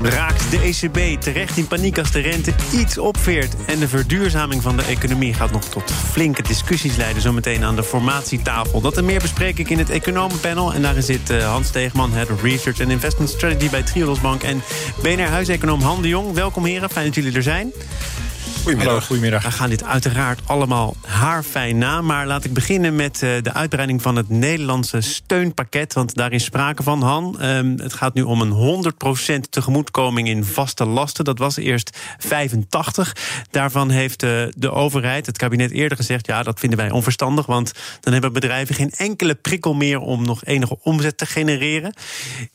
Raakt de ECB terecht in paniek als de rente iets opveert? En de verduurzaming van de economie gaat nog tot flinke discussies leiden... zometeen aan de formatietafel. Dat en meer bespreek ik in het Economenpanel. En daarin zit eh, Hans Tegenman, Head of Research and Investment Strategy... bij Triodos Bank en BNR Huiseconoom Han de Jong. Welkom heren, fijn dat jullie er zijn. Goedemiddag. goedemiddag. We gaan dit uiteraard allemaal haarfijn na. Maar laat ik beginnen met uh, de uitbreiding van het Nederlandse steunpakket. Want daar is sprake van, Han. Um, het gaat nu om een 100% tegemoetkoming in vaste lasten. Dat was eerst 85. Daarvan heeft uh, de overheid, het kabinet eerder gezegd... ja, dat vinden wij onverstandig, want dan hebben bedrijven... geen enkele prikkel meer om nog enige omzet te genereren.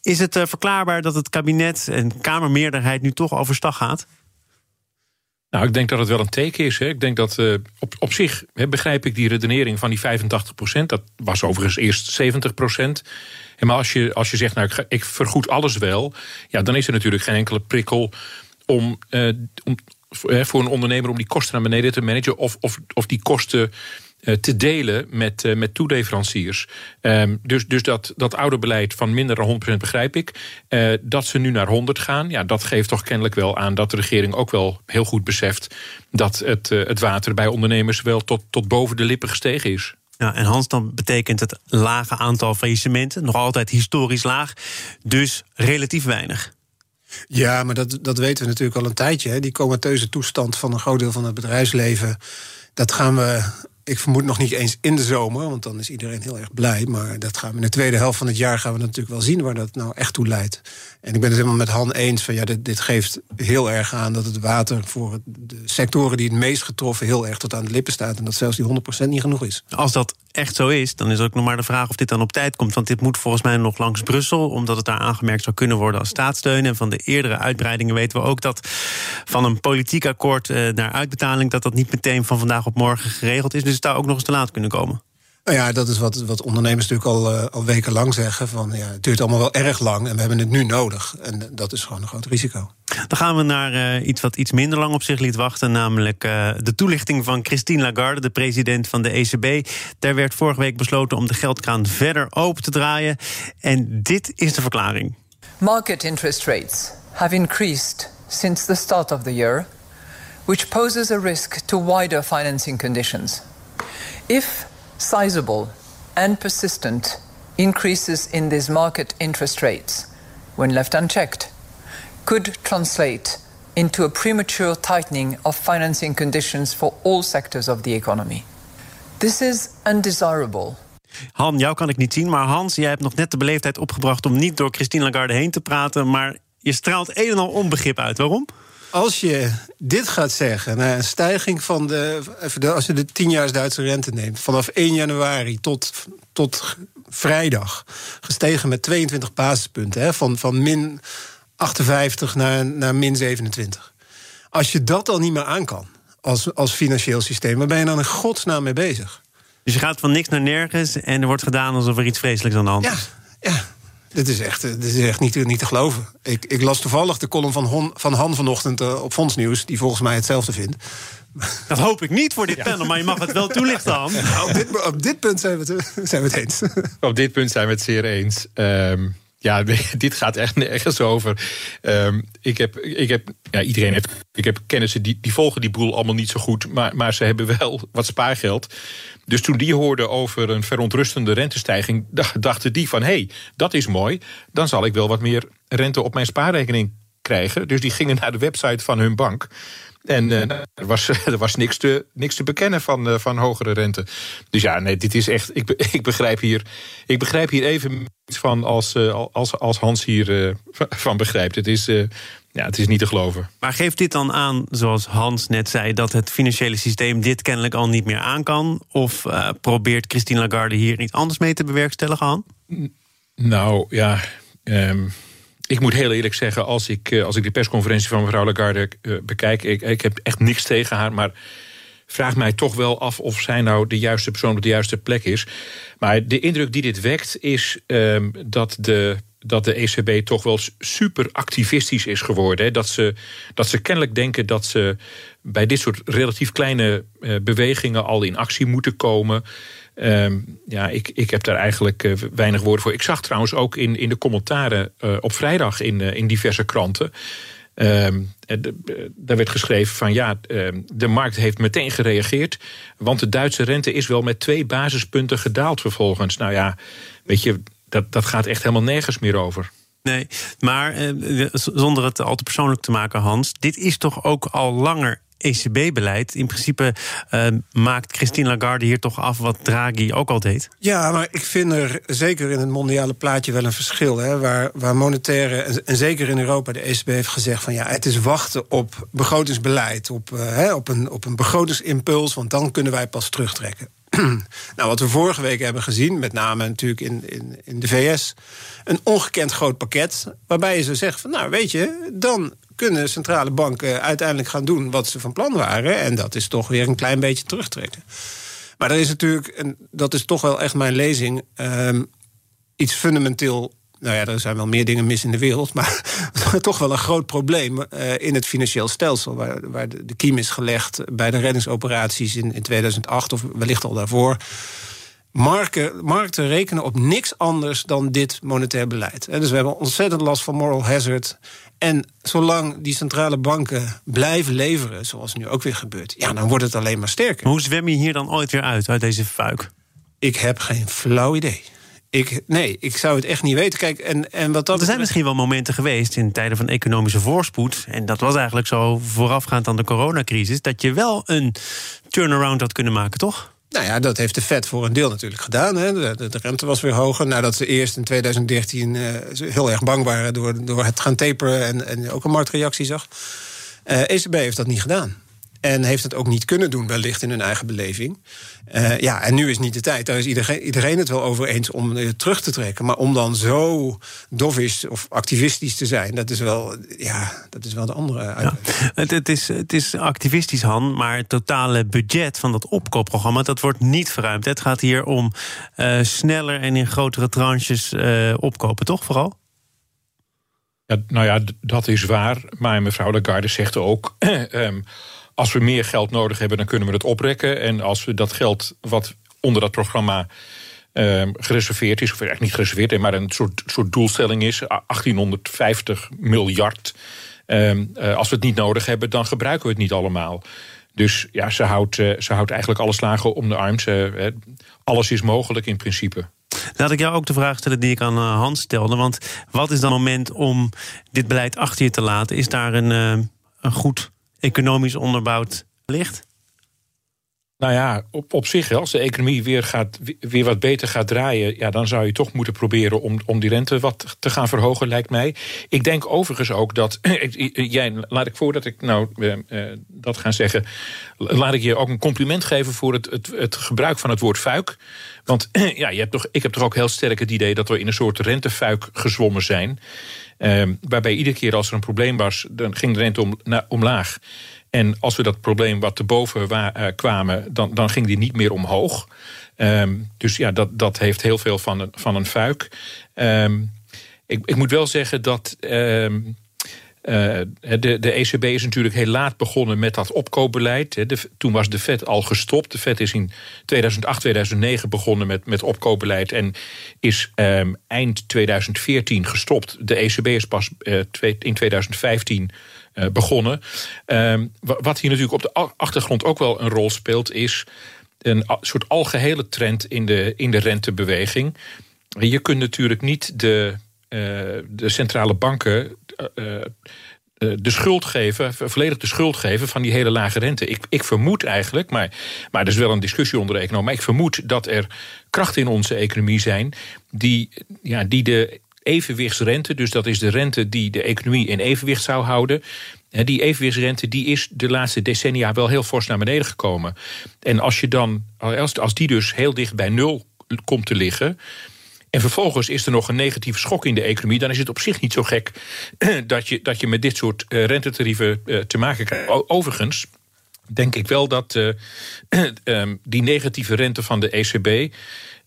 Is het uh, verklaarbaar dat het kabinet en Kamermeerderheid... nu toch overstag gaat? Nou, ik denk dat het wel een teken is. Hè. Ik denk dat uh, op, op zich hè, begrijp ik die redenering van die 85 procent. Dat was overigens eerst 70 procent. Maar als je, als je zegt, nou, ik, vergoed alles wel... Ja, dan is er natuurlijk geen enkele prikkel om, uh, om voor een ondernemer... om die kosten naar beneden te managen... of, of, of die kosten eh, te delen met, uh, met toeleveranciers. Um, dus dus dat, dat oude beleid van minder dan 100% begrijp ik. Uh, dat ze nu naar 100 gaan, ja, dat geeft toch kennelijk wel aan... dat de regering ook wel heel goed beseft... dat het, het water bij ondernemers wel tot, tot boven de lippen gestegen is. Ja, en Hans, dan betekent het lage aantal faillissementen... nog altijd historisch laag, dus relatief weinig. Ja, maar dat, dat weten we natuurlijk al een tijdje. Hè. Die comateuze toestand van een groot deel van het bedrijfsleven... dat gaan we ik vermoed nog niet eens in de zomer, want dan is iedereen heel erg blij. Maar dat gaan we in de tweede helft van het jaar gaan we natuurlijk wel zien waar dat nou echt toe leidt. En ik ben het helemaal met Han eens van ja, dit, dit geeft heel erg aan dat het water voor de sectoren die het meest getroffen heel erg tot aan de lippen staat. En dat zelfs die 100% niet genoeg is. Als dat echt zo is, dan is ook nog maar de vraag of dit dan op tijd komt. Want dit moet volgens mij nog langs Brussel, omdat het daar aangemerkt zou kunnen worden als staatssteun. En van de eerdere uitbreidingen weten we ook dat van een politiek akkoord eh, naar uitbetaling, dat dat niet meteen van vandaag op morgen geregeld is. Dus het zou ook nog eens te laat kunnen komen. Nou ja, dat is wat, wat ondernemers natuurlijk al, uh, al wekenlang zeggen. Van, ja, het duurt allemaal wel erg lang en we hebben het nu nodig. En dat is gewoon een groot risico. Dan gaan we naar uh, iets wat iets minder lang op zich liet wachten. Namelijk uh, de toelichting van Christine Lagarde, de president van de ECB. Daar werd vorige week besloten om de geldkraan verder open te draaien. En dit is de verklaring. Market interest rates have increased since the start of the year. Which poses a risk to wider financing conditions. If sizable and persistent increases in these market interest rates, when left unchecked, could translate into a premature tightening of financing conditions for all sectors of the economy. This is undesirable. Han, jou kan ik niet zien, maar Hans, jij hebt nog net de beleefdheid opgebracht om niet door Christine Lagarde heen te praten, maar je straalt een en al onbegrip uit. Waarom? als je dit gaat zeggen, een stijging van de, even als je de 10 jaar Duitse rente neemt, vanaf 1 januari tot, tot vrijdag, gestegen met 22 basispunten, hè, van, van min 58 naar, naar min 27. Als je dat al niet meer aan kan als, als financieel systeem, waar ben je dan in godsnaam mee bezig? Dus je gaat van niks naar nergens en er wordt gedaan alsof er iets vreselijks aan de hand is. Ja, ja. Dit is echt, dit is echt niet, niet te geloven. Ik, ik las toevallig de column van, Hon, van Han vanochtend uh, op Fondsnieuws... die volgens mij hetzelfde vindt. Dat hoop ik niet voor dit panel, maar je mag het wel toelichten, Han. Nou, op, dit, op dit punt zijn we, het, zijn we het eens. Op dit punt zijn we het zeer eens. Um, ja, dit gaat echt nergens over. Um, ik heb, ik heb ja, iedereen heeft, ik heb kennissen die, die volgen die boel allemaal niet zo goed, maar, maar ze hebben wel wat spaargeld. Dus toen die hoorden over een verontrustende rentestijging, dachten die van hé, hey, dat is mooi, dan zal ik wel wat meer rente op mijn spaarrekening krijgen. Dus die gingen naar de website van hun bank. En uh, er, was, er was niks te, niks te bekennen van, uh, van hogere rente. Dus ja, nee, dit is echt. Ik, ik, begrijp, hier, ik begrijp hier even van als, uh, als, als Hans hier van begrijpt. Het is. Ja, het is niet te geloven. Maar geeft dit dan aan, zoals Hans net zei, dat het financiële systeem dit kennelijk al niet meer aan kan? Of probeert Christine Lagarde hier iets anders mee te bewerkstelligen, Han? Nou ja. Um, ik moet heel eerlijk zeggen, als ik, eh, als ik de persconferentie van mevrouw Lagarde uh, bekijk, ik, ik heb echt niks tegen haar, maar vraag mij toch wel af of zij nou de juiste persoon op de juiste plek is. Maar de indruk die dit wekt is ehm, dat de dat de ECB toch wel super activistisch is geworden. Hè. Dat, ze, dat ze kennelijk denken dat ze bij dit soort relatief kleine uh, bewegingen al in actie moeten komen. Um, ja, ik, ik heb daar eigenlijk uh, weinig woorden voor. Ik zag trouwens ook in, in de commentaren uh, op vrijdag in, in diverse kranten. Um, daar werd geschreven van ja, ehm, de markt heeft meteen gereageerd. Want de Duitse rente is wel met twee basispunten gedaald vervolgens. Nou ja, weet je, dat, dat gaat echt helemaal nergens meer over. Nee, maar eh, zonder het al te persoonlijk te maken, Hans. Dit is toch ook al langer ECB-beleid. In principe uh, maakt Christine Lagarde hier toch af wat Draghi ook al deed. Ja, maar ik vind er zeker in het mondiale plaatje wel een verschil. Hè, waar, waar monetaire, en, zeker in Europa, de ECB heeft gezegd van ja, het is wachten op begrotingsbeleid, op, uh, hè, op, een, op een begrotingsimpuls, want dan kunnen wij pas terugtrekken. nou, wat we vorige week hebben gezien, met name natuurlijk in, in, in de VS, een ongekend groot pakket. Waarbij je zou zeggen van nou weet je, dan kunnen centrale banken uiteindelijk gaan doen wat ze van plan waren. En dat is toch weer een klein beetje terugtrekken. Maar er is natuurlijk, en dat is toch wel echt mijn lezing, um, iets fundamenteel. Nou ja, er zijn wel meer dingen mis in de wereld, maar toch wel een groot probleem uh, in het financieel stelsel. Waar, waar de, kiem is gelegd bij de reddingsoperaties in, in 2008 of wellicht al daarvoor. Marken, markten rekenen op niks anders dan dit monetair beleid. Dus we hebben ontzettend last van moral hazard. En zolang die centrale banken blijven leveren, zoals nu ook weer gebeurt, ja, dan wordt het alleen maar sterker. hoe zwem je hier dan ooit weer uit, uit deze fuik? Ik heb geen flauw idee. Ik, nee, ik zou het echt niet weten. Kijk, en, en wat dat er zijn misschien wel momenten geweest in tijden van economische voorspoed. En dat was eigenlijk zo voorafgaand aan de coronacrisis. Dat je wel een turnaround had kunnen maken, toch? Nou ja, dat heeft de Fed voor een deel natuurlijk gedaan. Hè. De, de, rente was weer hoger. Nadat ze eerst in 2013 uh, eh, heel erg bang waren door, door het gaan taperen en, en ook een marktreactie zag. Uh, eh, ECB heeft dat niet gedaan. En heeft het ook niet kunnen doen, wellicht in hun eigen beleving. Uh, ja, en nu is niet de tijd. Daar is iedereen, iedereen het wel over eens om uh, terug te trekken. Maar om dan zo dovish of activistisch te zijn, dat is wel, ja, dat is wel de andere ja. het, het, is, het is activistisch, Han, maar het totale budget van dat opkoopprogramma, dat wordt niet verruimd. Het gaat hier om uh, sneller en in grotere tranches opkopen, toch vooral? Ja, nou ja, dat is waar. Maar mevrouw Lagarde zegt ook. um, als we meer geld nodig hebben, dan kunnen we het oprekken. En als we dat geld wat onder dat programma uh, gereserveerd is, of eigenlijk niet gereserveerd, maar een soort, soort doelstelling is, 1850 miljard. Uh, als we het niet nodig hebben, dan gebruiken we het niet allemaal. Dus ja, ze houdt, uh, ze houdt eigenlijk alle slagen om de arm. alles is mogelijk in principe. Laat ik jou ook de vraag stellen die ik aan eh, Hans stelde. Want wat is dan het moment om dit beleid achter je te laten? Is daar een, een goed economisch onderbouwd ligt? Nou ja, op, op zich, als de economie weer, gaat, weer wat beter gaat draaien, ja, dan zou je toch moeten proberen om, om die rente wat te gaan verhogen, lijkt mij. Ik denk overigens ook dat. jij, laat ik voordat ik nou uh, dat ga zeggen, laat ik je ook een compliment geven voor het, het, het gebruik van het woord fuik. Want ja, je hebt toch, ik heb toch ook heel sterk het idee dat we in een soort rentefuik gezwommen zijn. Uh, waarbij iedere keer als er een probleem was, dan ging de rente om, omlaag. En als we dat probleem wat te boven uh, kwamen, dan, dan ging die niet meer omhoog. Um, dus ja, dat, dat heeft heel veel van een, van een fuik. Um, ik, ik moet wel zeggen dat. Um, uh, de, de ECB is natuurlijk heel laat begonnen met dat opkoopbeleid. Toen was de Fed al gestopt. De Fed is in 2008, 2009 begonnen met, met opkoopbeleid en is eind 2014 gestopt. De ECB is pas twee, in 2015 uh, begonnen. Um, wat hier natuurlijk op de achtergrond ook wel een rol speelt, is een soort algehele trend in de, in de rentebeweging. Je kunt natuurlijk niet de, de centrale banken uh, de schuld geven, volledig de schuld geven van die hele lage rente. Ik, ik vermoed eigenlijk, maar, maar er is wel een discussie onder de economie, maar ik vermoed dat er krachten in onze economie zijn die, ja, die de evenwichtsrente, dus dat is de rente die de economie in evenwicht zou houden, die evenwichtsrente die is de laatste decennia wel heel fors naar beneden gekomen. En als je dan, als, die dus heel dicht bij nul komt te liggen, en vervolgens is er nog een negatieve schok in de economie, dan is het op zich niet zo gek dat je, dat je met dit soort uh, rentetarieven uh, te maken krijgt. Overigens, denk ik wel dat uh, die negatieve rente van de ECB.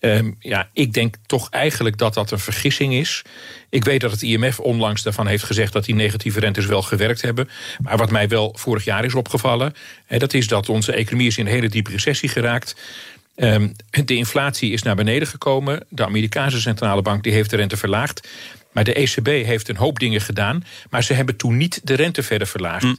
Um, ja, ik denk toch eigenlijk dat dat een vergissing is. Ik weet dat het IMF onlangs daarvan heeft gezegd dat die negatieve rentes wel gewerkt hebben. Maar wat mij wel vorig jaar is opgevallen, hè, dat is dat onze economie is in een hele diepe recessie geraakt. Um, de inflatie is naar beneden gekomen. De Amerikaanse centrale bank die heeft de rente verlaagd. Maar de ECB heeft een hoop dingen gedaan. Maar ze hebben toen niet de rente verder verlaagd. Mm.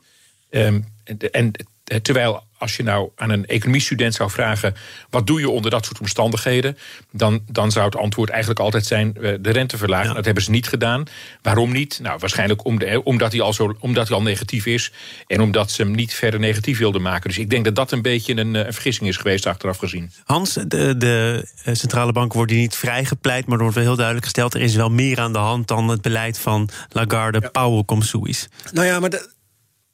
Um, en eh, terwijl als je nou aan een economiestudent zou vragen... wat doe je onder dat soort omstandigheden... dan, dan zou het antwoord eigenlijk altijd zijn eh, de rente verlagen. Dat hebben ze niet gedaan. Waarom niet? Nou, waarschijnlijk om de, omdat, hij al zo, omdat hij al negatief is... en omdat ze hem niet verder negatief wilden maken. Dus ik denk dat dat een beetje een, eh, een vergissing is geweest achteraf gezien. Hans, de, de centrale banken worden niet vrijgepleit... maar er wordt wel heel duidelijk gesteld... er is wel meer aan de hand dan het beleid van Lagarde, ja. Powell, Comsuis. Nou ja, maar... De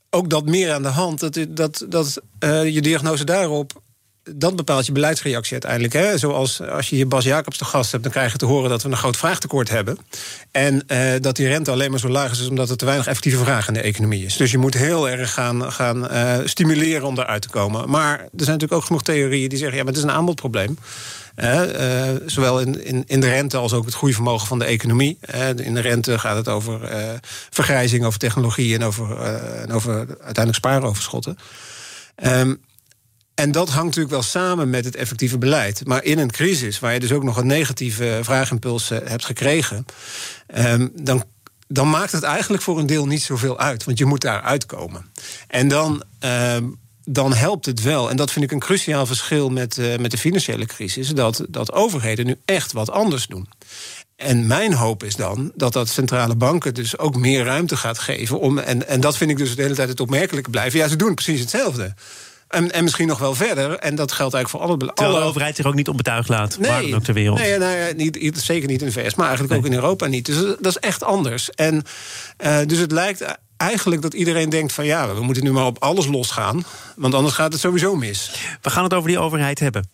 ook dat meer aan de hand. Dat, dat, dat uh, je diagnose daarop dat bepaalt je beleidsreactie uiteindelijk. Hè? Zoals als je hier Bas Jacobs te gast hebt, dan krijg je te horen dat we een groot vraagtekort hebben. En uh, dat die rente alleen maar zo laag is, omdat er te weinig effectieve vraag in de economie is. Dus je moet heel erg gaan, gaan uh, stimuleren om eruit te komen. Maar er zijn natuurlijk ook genoeg theorieën die zeggen: ja, maar het is een aanbodprobleem. Uh, zowel in, in, in, de rente als ook het groeivermogen van de economie. In de rente gaat het over vergrijzing, over technologie en over, en over uiteindelijk spaaroverschotten. Um, en dat hangt natuurlijk wel samen met het effectieve beleid. Maar in een crisis, waar je dus ook nog een negatieve vraagimpuls hebt gekregen, um, dan dan maakt het eigenlijk voor een deel niet zoveel uit. Want je moet daar uitkomen. En dan, uh, dan helpt het wel. En dat vind ik een cruciaal verschil met, uh, met de financiële crisis. Dat, dat overheden nu echt wat anders doen. En mijn hoop is dan dat dat centrale banken dus ook meer ruimte gaat geven. Om, en, en dat vind ik dus de hele tijd het opmerkelijke blijven. Ja, ze doen precies hetzelfde. En, en misschien nog wel verder. En dat geldt eigenlijk voor alle... Terwijl de overheid zich ook niet onbetuigd laat, nee, waar dan ook ter wereld. Nee, nee niet, zeker niet in de VS, maar eigenlijk ook in Europa niet. Dus dat is echt anders. En uh, dus het lijkt eigenlijk dat iedereen denkt van... ja, we moeten nu maar op alles losgaan, want anders gaat het sowieso mis. We gaan het over die overheid hebben.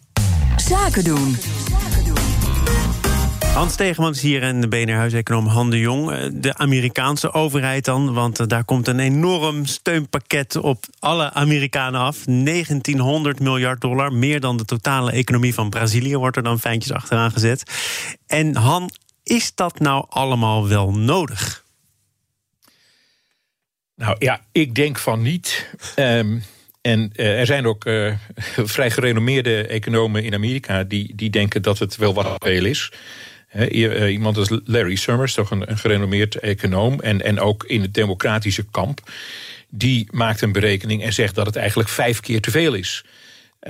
Zaken doen. Hans Tegenman is hier en de BNR-huiseconoom Han de Jong. Eh, de Amerikaanse overheid dan, want eh, daar komt een enorm steunpakket op alle Amerikanen af. 1900 miljard dollar, meer dan de totale economie van Brazilië... wordt er dan fijntjes achteraan gezet. En Han, is dat nou allemaal wel nodig? Nou ja, ik denk van niet. Um, en uh, er zijn ook vrij gerenommeerde economen in Amerika die, die denken dat het wel wat veel is. Eh, iemand als Larry Summers, toch een, gerenommeerd econoom... En, en ook in het democratische kamp... die maakt een berekening en zegt dat het eigenlijk vijf keer te veel is...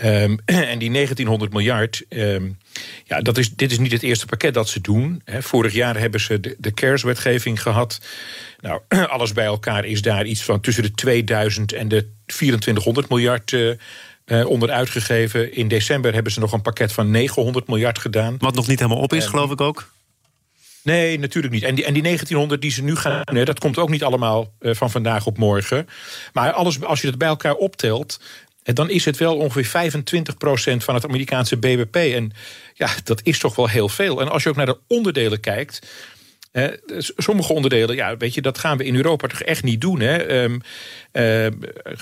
Um, en die 1900 miljard, um, ja, dat is, dit is niet het eerste pakket dat ze doen. Vorig jaar hebben ze de, de CARES-wetgeving gehad. Nou, alles bij elkaar is daar iets van tussen de 2000 en de 2400 miljard uh, uh, onder uitgegeven. In december hebben ze nog een pakket van 900 miljard gedaan. Wat nog niet helemaal op is, geloof ik ook. Nee, natuurlijk niet. En die, en die 1900 die ze nu gaan dat komt ook niet allemaal uh, van vandaag op morgen. Maar alles, als je het bij elkaar optelt, eh, dan is het wel ongeveer 25% van het Amerikaanse BBP. En ja, dat is toch wel heel veel. En als je ook naar de onderdelen kijkt. Eh, sommige onderdelen, ja, weet je, dat gaan we in Europa toch echt niet doen. Hè? Um, uh,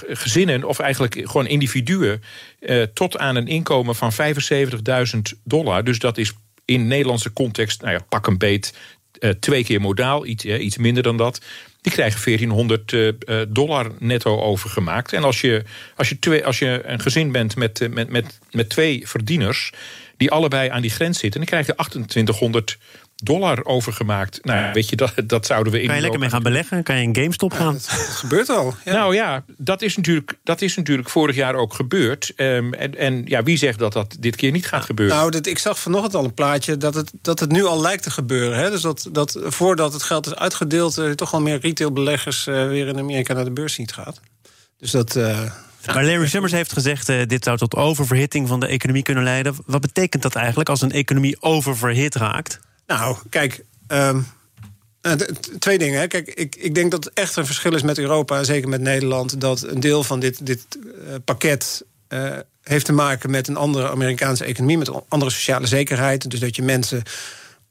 gezinnen, of eigenlijk gewoon individuen, uh, tot aan een inkomen van 75.000 dollar. Dus dat is in Nederlandse context, nou ja, pak een beet, twee keer modaal, iets, iets minder dan dat. Die krijgen 1400 dollar netto overgemaakt. En als je, als je, twee, als je een gezin bent met, met, met, met twee verdieners, die allebei aan die grens zitten, dan krijg je 2800 dollar overgemaakt. Nou, weet je, dat, dat zouden we in. Kan je lekker mee gaan beleggen? Kan je in GameStop gaan? Ja, dat gebeurt al. Ja. Nou ja, dat is, natuurlijk, dat is natuurlijk vorig jaar ook gebeurd. Um, en, en ja, wie zegt dat dat dit keer niet gaat gebeuren? Nou, dat, ik zag vanochtend al een plaatje dat het, dat het nu al lijkt te gebeuren. Hè? Dus dat, dat voordat het geld is uitgedeeld, er toch wel meer retailbeleggers uh, weer in Amerika naar de beurs niet gaat. Dus dat. Uh, maar Larry Summers heeft gezegd, uh, dit zou tot oververhitting van de economie kunnen leiden. Wat betekent dat eigenlijk als een economie oververhit raakt? Nou, kijk. Um, twee dingen. Hè. Kijk, ik, ik denk dat het echt een verschil is met Europa, zeker met Nederland, dat een deel van dit, dit uh, pakket uh, heeft te maken met een andere Amerikaanse economie, met een andere sociale zekerheid. Dus dat je mensen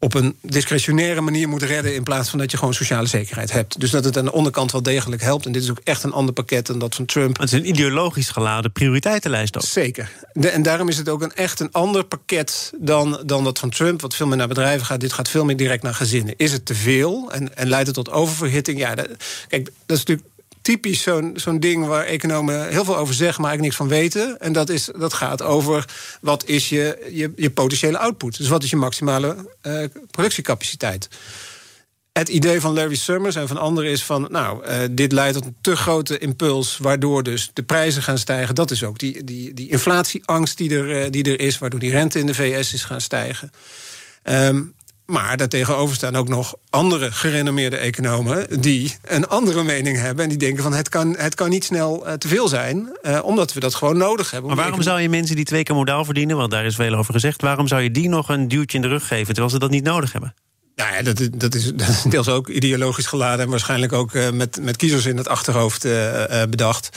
op een discretionaire manier moet redden... in plaats van dat je gewoon sociale zekerheid hebt. Dus dat het aan de onderkant wel degelijk helpt. En dit is ook echt een ander pakket dan dat van Trump. Het is een ideologisch geladen prioriteitenlijst ook. Zeker. en daarom is het ook een, echt een ander pakket dan, dan dat van Trump... wat veel meer naar bedrijven gaat. Dit gaat veel meer direct naar gezinnen. Is het te veel en, en leidt het tot oververhitting? Ja, dat, kijk, dat is natuurlijk typisch zo'n zo'n ding waar economen heel veel over zeggen, maar eigenlijk niks van weten. En dat, is, dat gaat over wat is je, je, je potentiële output. Dus wat is je maximale uh, productiecapaciteit. Het idee van Larry Summers en van anderen is van... nou, uh, dit leidt tot een te grote impuls... waardoor dus de prijzen gaan stijgen. Dat is ook die, die, die inflatieangst die er, uh, die er is... waardoor die rente in de VS is gaan stijgen. Um, maar daartegenover staan ook nog andere gerenommeerde economen die een andere mening hebben. En die denken van het kan, het kan niet snel uh, te veel zijn, uh, omdat we dat gewoon nodig hebben. Maar waarom zou je mensen die twee keer modaal verdienen, want daar is veel over gezegd, waarom zou je die nog een duwtje in de rug geven terwijl ze dat niet nodig hebben? Nou ja, dat, dat, is, dat is deels ook ideologisch geladen en waarschijnlijk ook uh, met, met kiezers in het achterhoofd bedacht.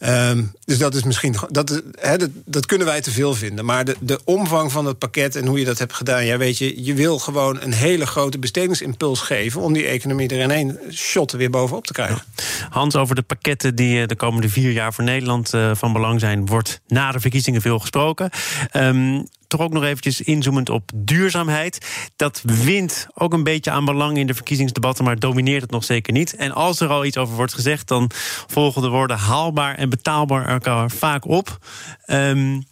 Um, dus dat is misschien. Dat, dat, dat, kunnen wij te veel vinden. Maar de, de omvang van het pakket en hoe je dat hebt gedaan. Ja, weet je, je wil gewoon een hele grote bestedingsimpuls geven. om die economie er in één shot weer bovenop te krijgen. Hans, over de pakketten die eh, de komende vier jaar voor Nederland van belang zijn. wordt na de verkiezingen veel gesproken. Um, toch ook nog eventjes inzoomend op duurzaamheid. Dat wint ook een beetje aan belang in de verkiezingsdebatten, maar domineert het nog zeker niet. En als er al iets over wordt gezegd, dan volgen de woorden haalbaar en betaalbaar elkaar vaak op. Um,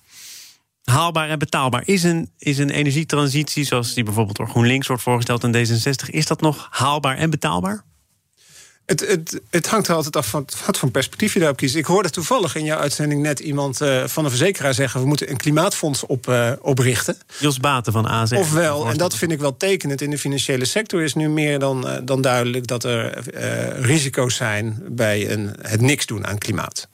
haalbaar en betaalbaar. Is een, is een energietransitie, zoals die bijvoorbeeld door GroenLinks wordt voorgesteld in D66, is dat nog haalbaar en betaalbaar? Het, het, het, hangt er altijd af van wat voor perspectief je daarop kiest. Ik hoorde toevallig in jouw uitzending net iemand uh, van een verzekeraar zeggen... we moeten een klimaatfonds op, uh, oprichten. Jos Baten van AZ. Ofwel, en dat vind ik wel tekenend... in de financiële sector is nu meer dan, uh, dan duidelijk... dat er risico's zijn bij een, het niks doen aan klimaat.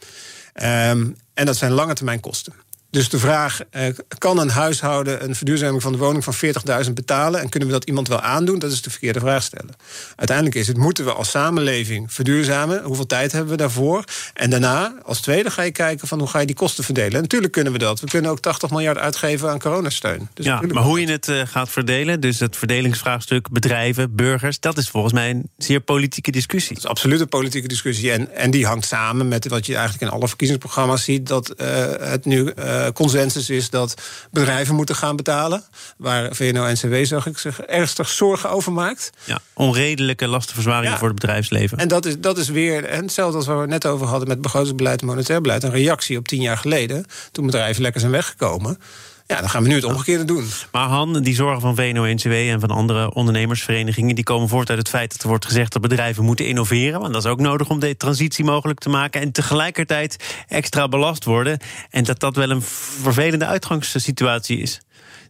Um, en dat zijn lange termijn kosten. Dus de vraag, eh, kan een huishouden een verduurzaming van de woning van 40.000 betalen? En kunnen we dat iemand wel aandoen? Dat is de verkeerde vraag stellen. Uiteindelijk is het, moeten we als samenleving verduurzamen? Hoeveel tijd hebben we daarvoor? En daarna, als tweede, ga je kijken van hoe ga je die kosten verdelen? En natuurlijk kunnen we dat. We kunnen ook 80 miljard uitgeven aan coronasteun. Dus ja, maar hoe je het uh, gaat verdelen, dus het verdelingsvraagstuk, bedrijven, burgers, dat is volgens mij een zeer politieke discussie. Dat is absoluut een politieke discussie. En, en die hangt samen met wat je eigenlijk in alle verkiezingsprogramma's ziet, dat uh, het nu uh, consensus is dat bedrijven moeten gaan betalen. Waar VNO-NCW, zag ik, zich ernstig zorgen over maakt. Ja, onredelijke lastenverzwaringen ja. voor het bedrijfsleven. En dat is, dat is weer, en hetzelfde als waar we het net over hadden met begrotingsbeleid en monetair beleid, een reactie op tien jaar geleden, toen bedrijven lekker zijn weggekomen. Ja, dan gaan we nu het omgekeerde doen. Maar Han, die zorgen van VNO-NCW en van andere ondernemersverenigingen... die komen voort uit het feit dat er wordt gezegd dat bedrijven moeten innoveren. Want dat is ook nodig om de transitie mogelijk te maken. En tegelijkertijd extra belast worden. En dat dat wel een vervelende uitgangssituatie is.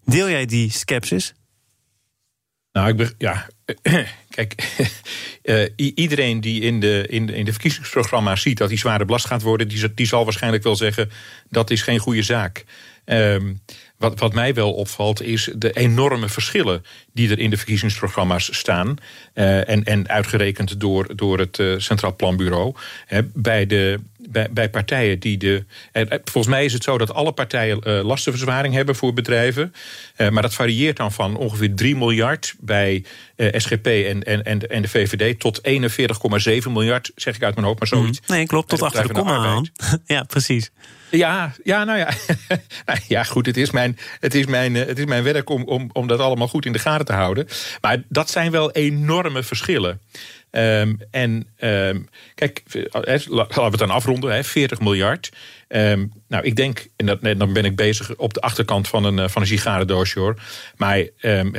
Deel jij die skepsis? Nou, ik ben, ja, kijk, uh, iedereen die in de, in, de, in de verkiezingsprogramma's ziet dat die zware belast gaat worden, die, die zal waarschijnlijk wel zeggen dat is geen goede zaak. Um, wat, wat mij wel opvalt is de enorme verschillen die er in de verkiezingsprogramma's staan. Uh, en, en uitgerekend door, door het uh, Centraal Planbureau. Hè, bij, de, bij, bij partijen die de. Uh, volgens mij is het zo dat alle partijen lastenverzwaring hebben voor bedrijven. maar dat varieert dan van ongeveer 3 miljard bij SGP en, en, en, en de VVD tot 41,7 miljard, zeg ik uit mijn hoofd, maar zoiets. Nee, klopt, tot achter de komma aan. ja, precies. Ja, ja, nou ja. Ja, goed, het is mijn, het is mijn, het is mijn werk om, om, om dat allemaal goed in de gaten te houden. Maar dat zijn wel enorme verschillen. Um, en um, kijk, laten we het dan afronden, hè, 40 miljard. Um, nou, ik denk, en dat, dan ben ik bezig op de achterkant van een, van een sigarendoosje hoor. Maar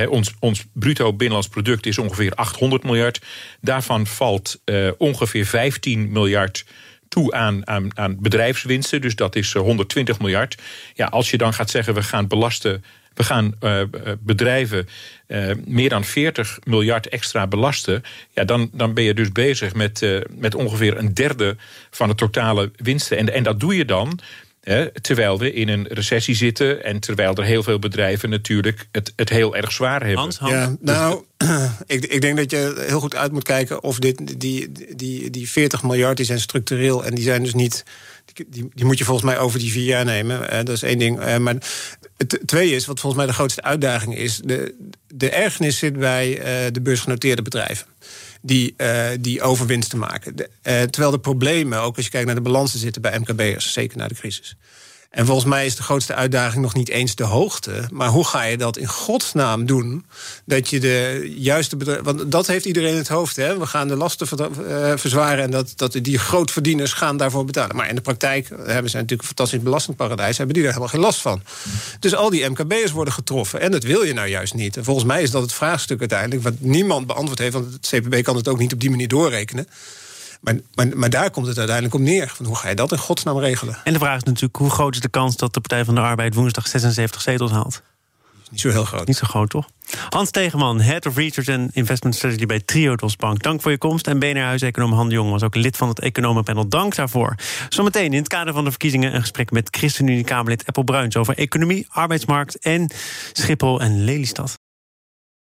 ons, ons bruto binnenlands product is ongeveer 800 miljard. Daarvan valt ongeveer 15 miljard toe aan, aan, aan bedrijfswinsten. Dus dat is 120 eh, miljard. Ja, als je dan gaat zeggen, we gaan belasten we gaan uh, bedrijven uh, meer dan 40 miljard extra belasten. Ja, dan, dan ben je dus bezig met, met ongeveer een derde van de totale winsten. En, en dat doe je dan terwijl we in een recessie zitten en terwijl er heel veel bedrijven natuurlijk het, het heel erg zwaar hebben. Hans, Hans. Ja, nou, ik, ik denk dat je heel goed uit moet kijken of dit, die, die, die 40 miljard die zijn structureel en die zijn dus niet. Die, die moet je volgens mij over die vier jaar nemen. Dat is één ding. Maar het tweede is, wat volgens mij de grootste uitdaging is... De, de ergernis zit bij de beursgenoteerde bedrijven die, uh, die overwinsten maken. terwijl de problemen, ook als je kijkt naar de balansen, zitten bij MKB'ers, zeker na de crisis. En volgens mij is de grootste uitdaging nog niet eens de hoogte. Maar hoe ga je dat in godsnaam doen? Dat je de juiste bedrijven. Want dat heeft iedereen in het hoofd. Hè? We gaan de lasten uh, verzwaren. En dat, dat die grootverdieners gaan daarvoor betalen. Maar in de praktijk hebben ze natuurlijk een fantastisch belastingparadijs. Hebben die er helemaal geen last van. Dus al die MKB'ers worden getroffen. En dat wil je nou juist niet. En volgens mij is dat het vraagstuk uiteindelijk. Wat niemand beantwoord heeft. Want het CPB kan het ook niet op die manier doorrekenen. Maar, maar, maar, daar komt het uiteindelijk op neer. Van hoe ga je dat in godsnaam regelen? En de vraag is natuurlijk: hoe groot is de kans dat de Partij van de Arbeid woensdag 76 zetels haalt? Niet zo heel groot. Niet zo groot, toch? Hans Tegenman, Head of Research and Investment Strategy bij Triodos Bank. Dank voor je komst. En BNR-huiseconoom Han de Jong was ook lid van het economenpanel. Dank daarvoor. Zometeen in het kader van de verkiezingen... een gesprek met ChristenUnie-Kamerlid Apple Bruins... over economie, arbeidsmarkt en Schiphol en Lelystad.